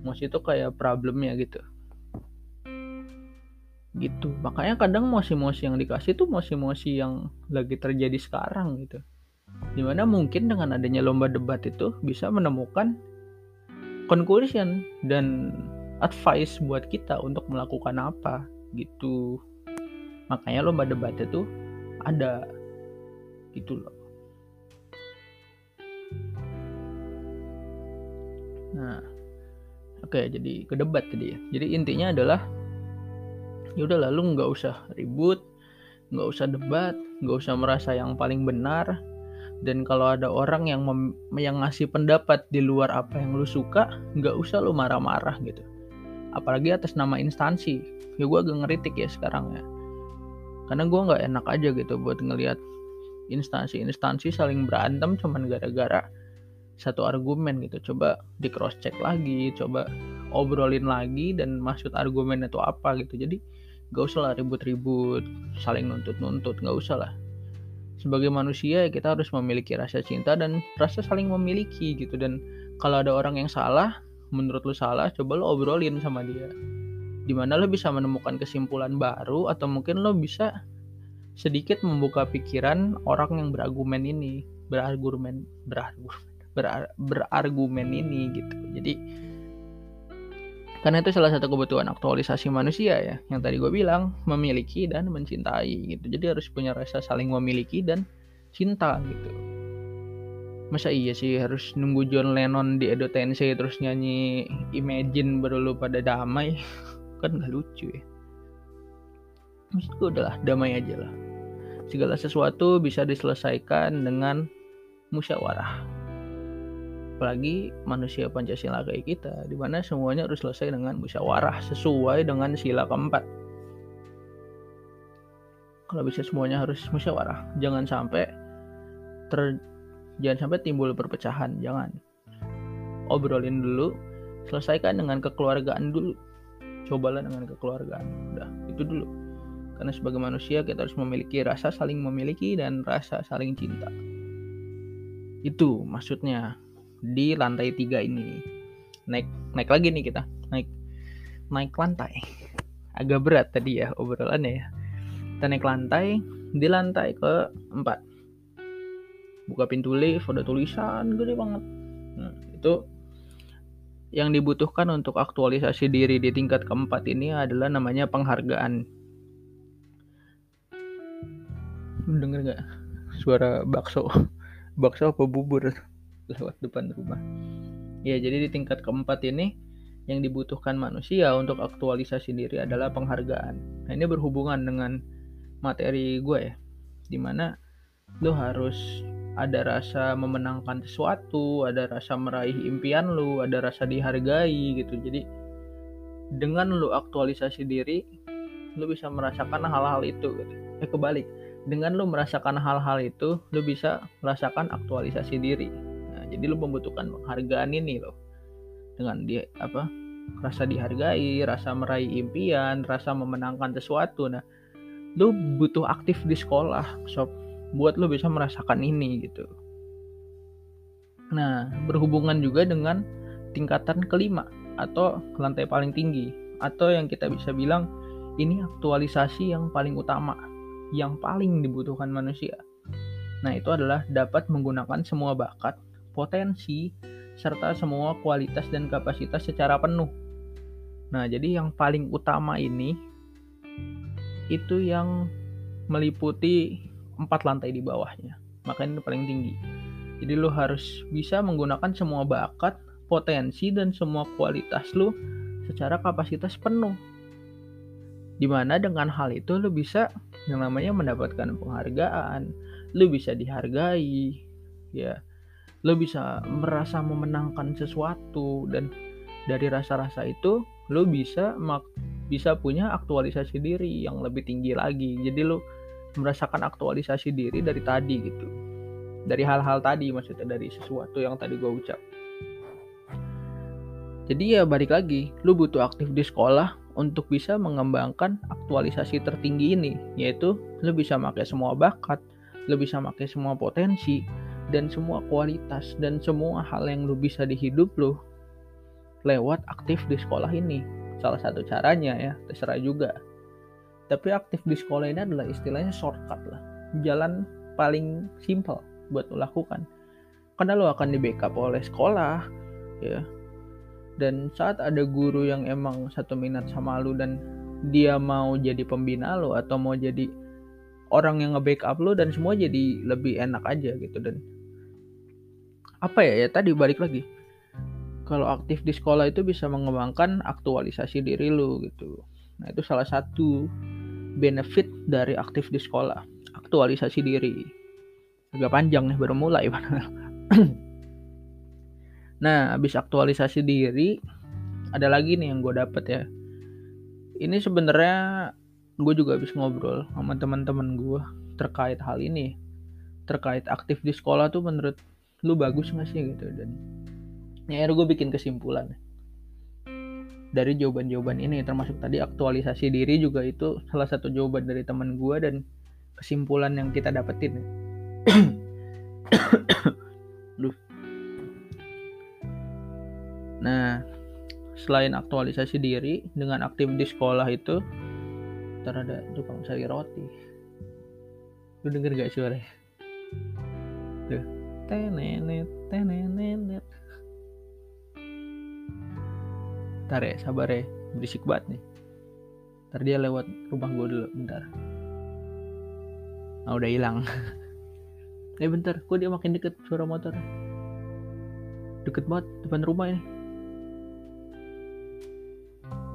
Mosi itu kayak problemnya gitu. Gitu. Makanya kadang mosi-mosi yang dikasih tuh mosi-mosi yang lagi terjadi sekarang gitu. Di mana mungkin dengan adanya lomba debat itu bisa menemukan conclusion dan advice buat kita untuk melakukan apa gitu makanya lomba debat itu ada gitu loh nah oke jadi ke debat tadi ya. Jadi intinya adalah ya udah lalu nggak usah ribut nggak usah debat nggak usah merasa yang paling benar. Dan kalau ada orang yang mem yang ngasih pendapat di luar apa yang lu suka nggak usah lu marah-marah gitu. Apalagi atas nama instansi. Ya gue agak ngeritik ya sekarang ya. Karena gue nggak enak aja gitu buat ngelihat instansi-instansi saling berantem cuman gara-gara satu argumen gitu. Coba di cross check lagi coba obrolin lagi dan maksud argumen itu apa gitu. Jadi gak usah lah ribut-ribut saling nuntut-nuntut gak usah lah. Sebagai manusia kita harus memiliki rasa cinta dan rasa saling memiliki gitu. Dan kalau ada orang yang salah menurut lu salah coba lo obrolin sama dia. Di mana lo bisa menemukan kesimpulan baru atau mungkin lo bisa sedikit membuka pikiran orang yang berargumen ini. Berargumen berargumen ber, berargumen ini gitu jadi karena itu salah satu kebutuhan aktualisasi manusia ya, yang tadi gue bilang memiliki dan mencintai gitu. Jadi harus punya rasa saling memiliki dan cinta gitu. Masa iya sih harus nunggu John Lennon di Edo Tensei terus nyanyi Imagine baru lu pada damai? kan gak lucu ya. Maksud gue adalah damai aja lah. Segala sesuatu bisa diselesaikan dengan musyawarah apalagi manusia Pancasila kayak kita di mana semuanya harus selesai dengan musyawarah sesuai dengan sila keempat. Kalau bisa semuanya harus musyawarah jangan sampai ter jangan sampai timbul perpecahan jangan. Obrolin dulu selesaikan dengan kekeluargaan dulu. Cobalah dengan kekeluargaan udah itu dulu. Karena sebagai manusia kita harus memiliki rasa saling memiliki dan rasa saling cinta. Itu maksudnya di lantai tiga ini. Naik naik lagi nih kita. Naik naik lantai. Agak berat tadi ya obrolannya ya. Kita naik lantai di lantai ke empat buka pintu lift ada tulisan gede banget. Nah, itu yang dibutuhkan untuk aktualisasi diri di tingkat keempat ini adalah namanya penghargaan. Denger nggak? Suara bakso. Bakso apa bubur lewat depan rumah. Ya, jadi di tingkat keempat ini yang dibutuhkan manusia untuk aktualisasi diri adalah penghargaan. Nah, ini berhubungan dengan materi gue ya, di mana lo harus ada rasa memenangkan sesuatu, ada rasa meraih impian lo, ada rasa dihargai gitu. Jadi dengan lo aktualisasi diri, lo bisa merasakan hal-hal itu gitu. Eh kebalik, dengan lo merasakan hal-hal itu, lo bisa merasakan aktualisasi diri jadi lu membutuhkan penghargaan ini loh. Dengan dia apa rasa dihargai rasa meraih impian rasa memenangkan sesuatu. Nah lu butuh aktif di sekolah sob. Buat lu bisa merasakan ini gitu. Nah, berhubungan juga dengan tingkatan kelima atau lantai paling tinggi. Atau yang kita bisa bilang ini aktualisasi yang paling utama, yang paling dibutuhkan manusia. Nah, itu adalah dapat menggunakan semua bakat, potensi, serta semua kualitas dan kapasitas secara penuh. Nah, jadi yang paling utama ini itu yang meliputi empat lantai di bawahnya. Makanya itu paling tinggi. Jadi lo harus bisa menggunakan semua bakat, potensi, dan semua kualitas lo secara kapasitas penuh. Di mana dengan hal itu lo bisa yang namanya mendapatkan penghargaan, lo bisa dihargai, ya, lo bisa merasa memenangkan sesuatu dan dari rasa-rasa itu lo bisa mak bisa punya aktualisasi diri yang lebih tinggi lagi. Jadi lo merasakan aktualisasi diri dari tadi gitu dari hal-hal tadi maksudnya dari sesuatu yang tadi gue ucap jadi ya balik lagi lu butuh aktif di sekolah untuk bisa mengembangkan aktualisasi tertinggi ini yaitu lu bisa pakai semua bakat lu bisa pakai semua potensi dan semua kualitas dan semua hal yang lu bisa di hidup lu lewat aktif di sekolah ini. Salah satu caranya ya terserah juga. Tapi aktif di sekolah ini adalah istilahnya shortcut lah. Jalan paling simple buat lo lakukan. Karena lo akan di backup oleh sekolah ya. Dan saat ada guru yang emang satu minat sama lo dan dia mau jadi pembina lo atau mau jadi orang yang nge-backup lo dan semua jadi lebih enak aja gitu. Dan apa ya ya tadi balik lagi. Kalau aktif di sekolah itu bisa mengembangkan aktualisasi diri lo gitu. Nah itu salah satu benefit dari aktif di sekolah aktualisasi diri. Agak panjang nih baru mulai. Nah habis aktualisasi diri ada lagi nih yang gue dapet ya. Ini sebenarnya gue juga habis ngobrol sama teman-teman gue terkait hal ini. Terkait aktif di sekolah tuh menurut lu bagus gak sih gitu dan ya gue bikin kesimpulan dari jawaban-jawaban ini termasuk tadi aktualisasi diri juga itu salah satu jawaban dari teman gue dan kesimpulan yang kita dapetin Duh. Nah, selain aktualisasi diri dengan aktif di sekolah itu, ntar ada tukang roti. Lu denger gak suara? Tuh. Tenenet, tenenet. Ntar ya, sabar ya. Berisik banget nih. Ntar dia lewat rumah gue dulu, bentar. Ah, udah hilang. eh bentar kok dia makin deket suara motor deket banget depan rumah ini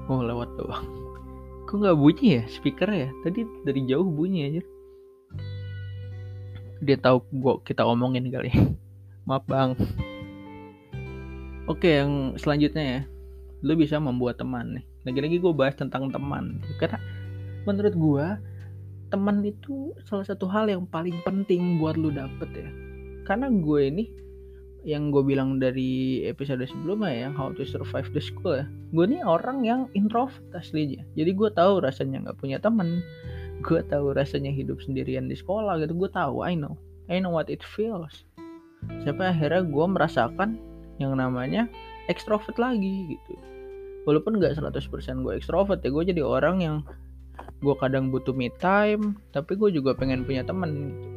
oh lewat doang kok nggak bunyi ya speaker ya tadi dari jauh bunyi aja dia tahu gua kita omongin kali. Maaf bang. Oke yang selanjutnya ya. Lu bisa membuat teman nih. Lagi-lagi gue bahas tentang teman. Karena menurut gue teman itu salah satu hal yang paling penting buat lu dapet ya. Karena gue ini yang gue bilang dari episode sebelumnya ya how to survive the school ya. Gue ini orang yang introvert aslinya. Jadi gue tahu rasanya nggak punya teman gue tahu rasanya hidup sendirian di sekolah gitu. Gue tahu I know. I know what it feels. Sampai akhirnya gue merasakan yang namanya extrovert lagi gitu. Walaupun nggak 100% gue extrovert ya gue jadi orang yang gue kadang butuh me time tapi gue juga pengen punya temen gitu.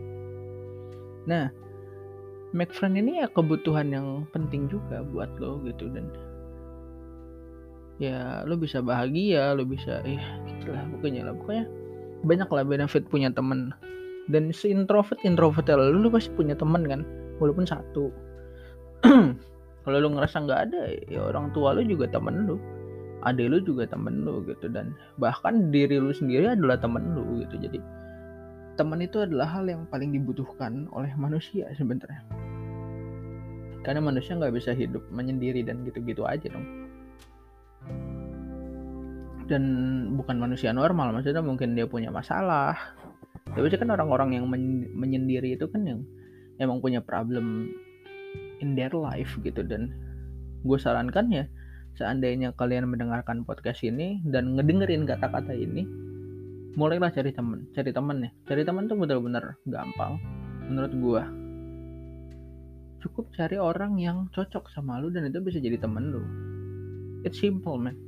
Nah make friend ini ya kebutuhan yang penting juga buat lo gitu. Dan ya lo bisa bahagia lo bisa ya gitulah pokoknya lah. Pokoknya banyak lah benefit punya temen. Dan si introvert introvert lo, lo pasti punya temen kan? Walaupun satu. Kalau lo ngerasa nggak ada ya orang tua lo juga temen lo adik lu juga temen lu gitu. Dan bahkan diri lu sendiri adalah temen lu gitu. Jadi teman itu adalah hal yang paling dibutuhkan oleh manusia sebenarnya. Karena manusia nggak bisa hidup menyendiri dan gitu-gitu aja dong dan bukan manusia normal maksudnya mungkin dia punya masalah. Tapi kan orang-orang yang menyendiri itu kan yang emang punya problem in their life gitu. Dan gue sarankan ya seandainya kalian mendengarkan podcast ini dan ngedengerin kata-kata ini mulailah cari temen cari temen ya. Cari temen tuh bener-bener gampang menurut gua. Cukup cari orang yang cocok sama lu dan itu bisa jadi temen lu. It's simple man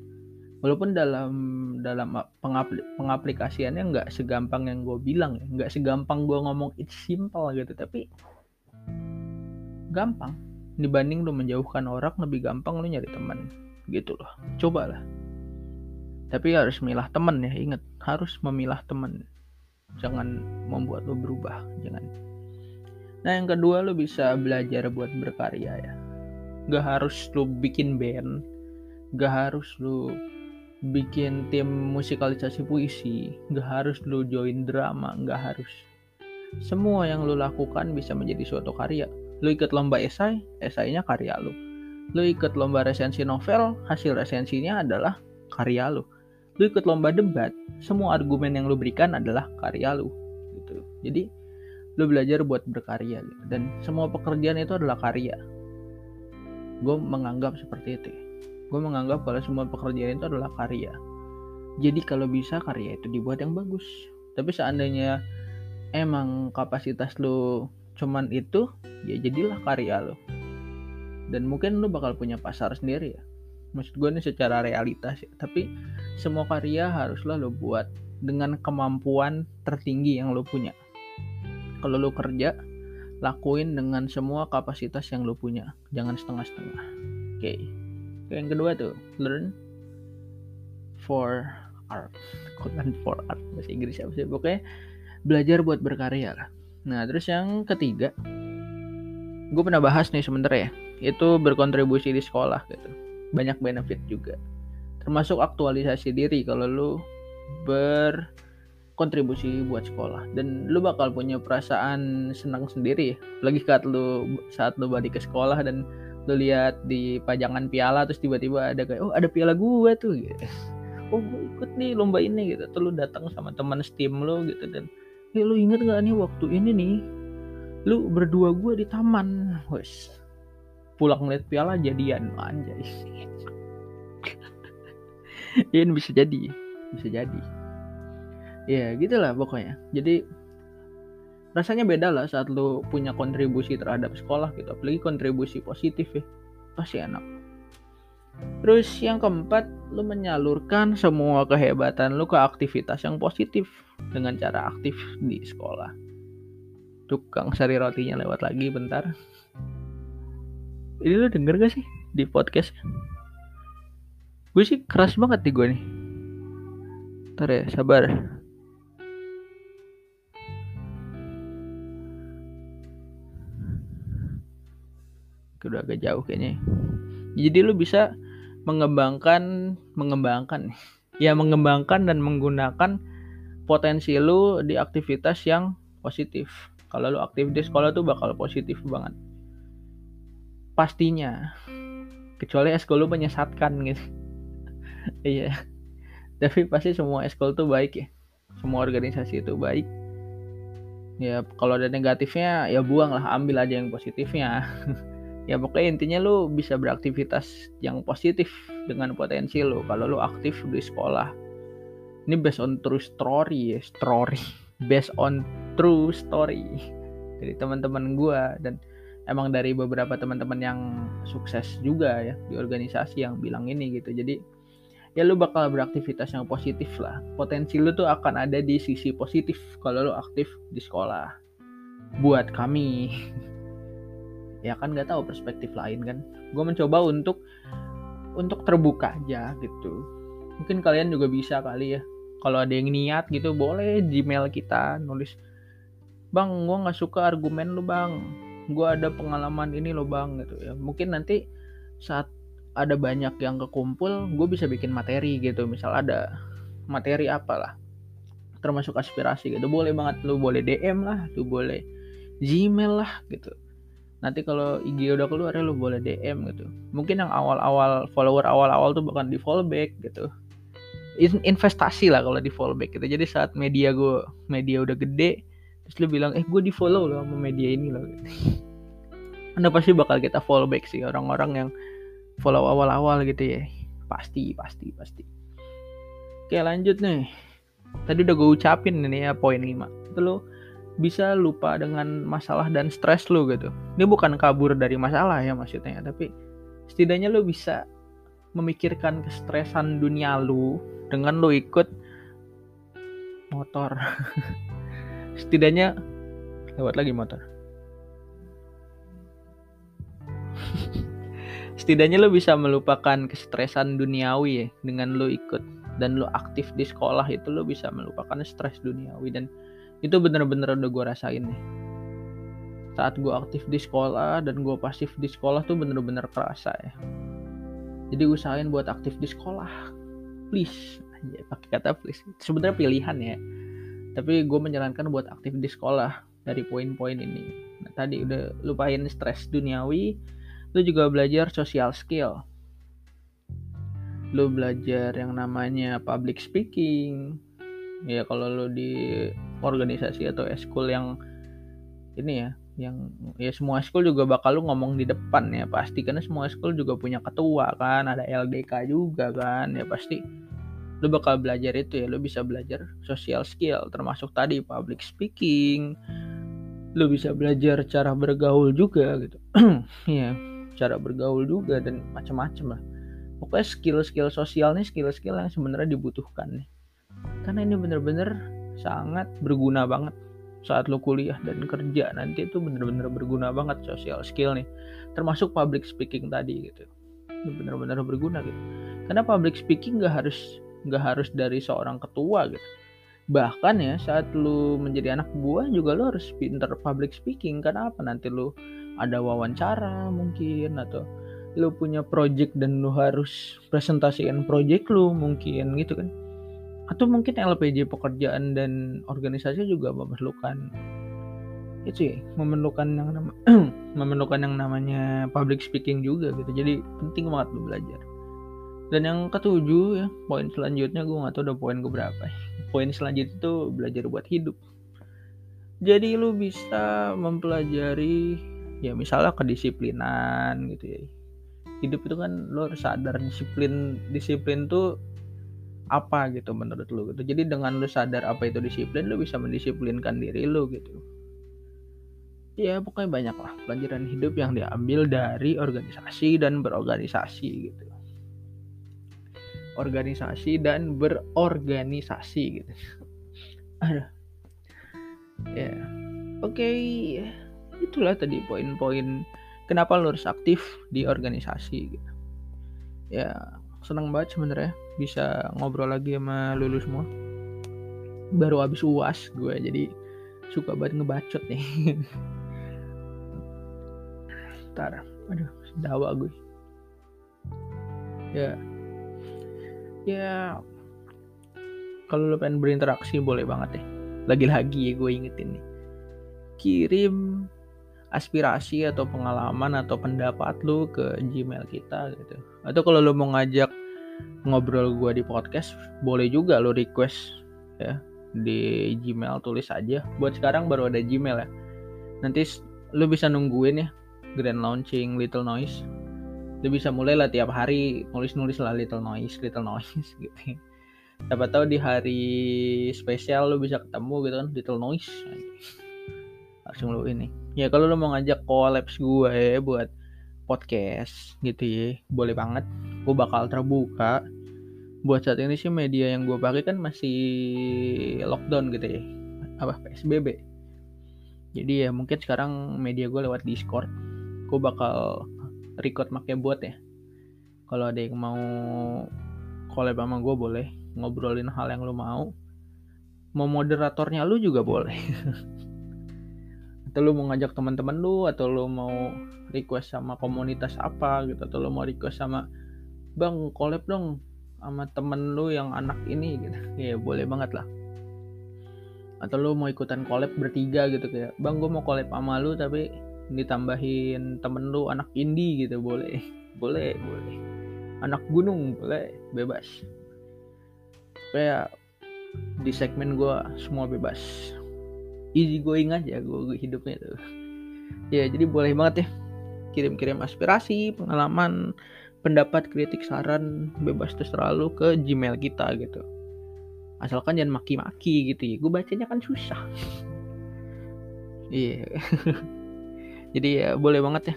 walaupun dalam dalam pengapli, pengaplikasiannya nggak segampang yang gue bilang ya. Nggak segampang gue ngomong it's simple gitu. Tapi gampang. Dibanding lu menjauhkan orang lebih gampang lu nyari teman gitu loh. Coba lah. Tapi harus milah temen ya inget harus memilah temen. Jangan membuat lu berubah. Jangan. Nah yang kedua lu bisa belajar buat berkarya ya. Gak harus lu bikin band, gak harus lu bikin tim musikalisasi puisi, gak harus lu join drama, gak harus. Semua yang lu lakukan bisa menjadi suatu karya. Lu ikut lomba esai, esainya karya lu. Lu ikut lomba resensi novel, hasil resensinya adalah karya lu. Lu ikut lomba debat, semua argumen yang lu berikan adalah karya lu. Gitu. Jadi lu belajar buat berkarya gitu. dan semua pekerjaan itu adalah karya gue menganggap seperti itu gue menganggap kalau semua pekerjaan itu adalah karya. Jadi kalau bisa karya itu dibuat yang bagus. Tapi seandainya emang kapasitas lu cuman itu ya jadilah karya lo dan mungkin lu bakal punya pasar sendiri ya. Maksud gue ini secara realitas ya. Tapi semua karya haruslah lo buat dengan kemampuan tertinggi yang lo punya. Kalau lu kerja lakuin dengan semua kapasitas yang lu punya. Jangan setengah-setengah. Oke. okay. Yang kedua tuh learn for art. Learn for art. Bahasa Inggris apa sih? Pokoknya belajar buat berkarya lah. Nah terus yang ketiga gue pernah bahas nih sebentar ya itu berkontribusi di sekolah gitu. Banyak benefit juga. Termasuk aktualisasi diri kalau lu ber kontribusi buat sekolah. Dan lu bakal punya perasaan senang sendiri lagi saat lu saat lu balik ke sekolah dan lu lihat di pajangan piala terus tiba-tiba ada kayak oh ada piala gue tuh gitu. Oh gue ikut nih lomba ini gitu. Tuh lu datang sama teman steam lu gitu dan hey, lu inget gak nih waktu ini nih? Lu berdua gue di taman. Wes. Pulang lihat piala jadian anjay. Ini bisa jadi bisa jadi. Ya gitulah pokoknya. Jadi rasanya beda lah saat lu punya kontribusi terhadap sekolah gitu. Apalagi kontribusi positif ya. Pasti enak. Terus yang keempat lu menyalurkan semua kehebatan lu ke aktivitas yang positif dengan cara aktif di sekolah. Tukang sari rotinya lewat lagi bentar. Ini lu denger gak sih di podcast? Gue sih keras banget nih gue nih. Ntar ya sabar udah agak jauh kayaknya jadi lu bisa mengembangkan mengembangkan ya mengembangkan dan menggunakan potensi lu di aktivitas yang positif. Kalau lu aktif di sekolah tuh bakal positif banget. Pastinya. Kecuali eskul lu menyesatkan gitu. Iya. Tapi pasti semua eskul tuh baik ya. Semua organisasi itu baik. Ya kalau ada negatifnya ya buang lah. Ambil aja yang positifnya ya pokoknya intinya lu bisa beraktivitas yang positif dengan potensi lu. Kalau lu aktif di sekolah. Ini based on true story ya. Story. Based on true story. Dari teman-teman gue dan emang dari beberapa teman-teman yang sukses juga ya di organisasi yang bilang ini gitu. Jadi ya lu bakal beraktivitas yang positif lah. Potensi lu tuh akan ada di sisi positif kalau lu aktif di sekolah. Buat kami ya kan nggak tahu perspektif lain kan. Gue mencoba untuk untuk terbuka aja gitu. Mungkin kalian juga bisa kali ya. Kalau ada yang niat gitu boleh gmail kita nulis bang gue nggak suka argumen lu bang. Gue ada pengalaman ini lo bang gitu ya. Mungkin nanti saat ada banyak yang kekumpul gue bisa bikin materi gitu. Misal ada materi apalah termasuk aspirasi gitu. Boleh banget lu boleh DM lah lu boleh Gmail lah gitu nanti kalau IG udah keluar ya lu boleh DM gitu. Mungkin yang awal-awal follower awal-awal tuh bukan di follow back gitu investasi lah kalau di follow back gitu. Jadi saat media gue media udah gede terus lu bilang eh gue di follow loh sama media ini gitu. anda pasti bakal kita follow back sih orang-orang yang follow awal-awal gitu ya. Pasti pasti pasti. Oke lanjut nih. Tadi udah gue ucapin ini ya poin 5 itu lo bisa lupa dengan masalah dan stres lu gitu. Ini bukan kabur dari masalah ya maksudnya tapi setidaknya lu bisa memikirkan kestresan dunia lu dengan lu ikut motor. Setidaknya lewat lagi motor. Setidaknya lo bisa melupakan kestresan duniawi ya dengan lo ikut dan lo aktif di sekolah itu lo bisa melupakan stres duniawi dan itu bener-bener udah gue rasain nih. Saat gue aktif di sekolah dan gue pasif di sekolah tuh bener-bener kerasa ya. Jadi usahain buat aktif di sekolah. Please aja pakai kata please. Sebenarnya pilihan ya. Tapi gue menyarankan buat aktif di sekolah dari poin-poin ini. Nah, tadi udah lupain stres duniawi lu juga belajar social skill. Lu belajar yang namanya public speaking. Ya kalau lu di organisasi atau eskul yang ini ya yang ya semua eskul juga bakal lu ngomong di depan ya pasti. Karena semua eskul juga punya ketua kan ada LDK juga kan ya pasti lu bakal belajar itu ya. Lu bisa belajar social skill termasuk tadi public speaking. Lu bisa belajar cara bergaul juga gitu. Ya cara bergaul juga dan macam-macam lah. Pokoknya skill-skill sosial nih skill-skill yang sebenarnya dibutuhkan nih. Karena ini bener-bener sangat berguna banget. Saat lo kuliah dan kerja nanti itu bener-bener berguna banget sosial skill nih. Termasuk public speaking tadi gitu. Bener-bener berguna gitu. Karena public speaking gak harus gak harus dari seorang ketua gitu. Bahkan ya saat lu menjadi anak buah juga lu harus pinter public speaking. Karena apa? Nanti lu ada wawancara mungkin atau lu punya project dan lu harus presentasikan project lu mungkin gitu kan atau mungkin LPJ pekerjaan dan organisasi juga memerlukan itu ya memerlukan yang nama memerlukan yang namanya public speaking juga gitu. Jadi penting banget lu belajar. Dan yang ketujuh ya poin selanjutnya gue nggak tahu udah poin ke berapa ya. poin selanjutnya itu belajar buat hidup. Jadi lu bisa mempelajari ya misalnya kedisiplinan gitu ya. Hidup itu kan lo harus sadar disiplin disiplin tuh apa gitu menurut lo gitu. Jadi dengan lo sadar apa itu disiplin lo bisa mendisiplinkan diri lo gitu. Ya pokoknya banyak lah pelajaran hidup yang diambil dari organisasi dan berorganisasi gitu. Organisasi dan berorganisasi gitu. Ada ya oke. Okay itulah tadi poin-poin kenapa lo harus aktif di organisasi gitu. Ya senang banget sebenarnya bisa ngobrol lagi sama lulu semua. Baru habis uas gue jadi suka banget ngebacot nih. Ntar aduh dawa gue. Ya. Ya. Kalau lo pengen berinteraksi boleh banget ya. Lagi-lagi ya gue ingetin nih. Kirim aspirasi atau pengalaman atau pendapat lu ke Gmail kita gitu. Atau kalau lu mau ngajak ngobrol gua di podcast, boleh juga lu request ya di Gmail tulis aja. Buat sekarang baru ada Gmail ya. Nanti lu bisa nungguin ya grand launching Little Noise. Lu bisa mulai lah tiap hari nulis-nulis lah Little Noise, Little Noise gitu. Siapa tahu di hari spesial lu bisa ketemu gitu kan Little Noise. Langsung lu ini ya kalau lo mau ngajak kolaps gue ya buat podcast gitu ya boleh banget gue bakal terbuka. Buat saat ini sih media yang gue pakai kan masih lockdown gitu ya. Apa? Psbb jadi ya mungkin sekarang media gue lewat discord. Gue bakal record pakai buat ya. Kalau ada yang mau collab sama gue boleh. Ngobrolin hal yang lo mau. Mau moderatornya lu juga boleh. Atau lu mau ngajak teman-teman lu atau lu mau request sama komunitas apa gitu atau lu mau request sama bang collab dong sama temen lu yang anak ini gitu. Ya boleh banget lah. Atau lu mau ikutan collab bertiga gitu kayak bang gue mau collab sama lu tapi ditambahin temen lu anak indie gitu. Boleh. Boleh boleh. Anak gunung boleh. Bebas. Kayak di segmen gue semua bebas. Easy going aja gue hidupnya tuh. Ya jadi boleh banget ya kirim-kirim aspirasi pengalaman pendapat kritik saran bebas terserah lu ke gmail kita gitu. Asalkan jangan maki-maki gitu ya. Gue bacanya kan susah. Iya. Jadi ya boleh banget ya.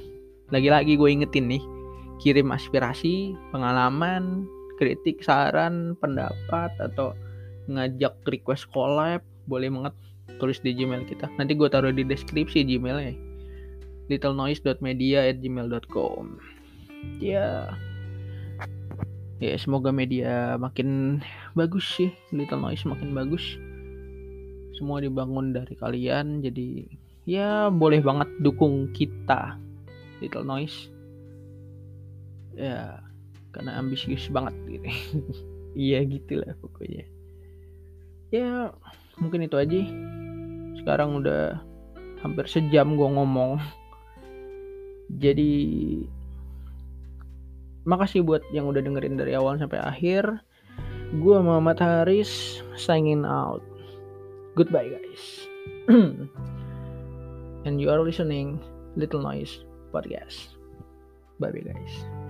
Lagi-lagi gue ingetin nih kirim aspirasi pengalaman kritik saran pendapat atau ngajak request collab boleh banget tulis di gmail kita. Nanti gue taruh di deskripsi gmailnya. Littlenoise.media at gmail.com ya. Ya semoga media makin bagus sih. Little Noise makin bagus. Semua dibangun dari kalian jadi ya boleh banget dukung kita Little Noise. Ya karena ambisius banget gitu. Iya gitulah pokoknya. Ya mungkin itu aja. Sekarang udah hampir sejam gue ngomong. Jadi makasih buat yang udah dengerin dari awal sampai akhir. Gue Muhammad Haris signing out. Goodbye guys. And you are listening Little Noise Podcast. Bye bye guys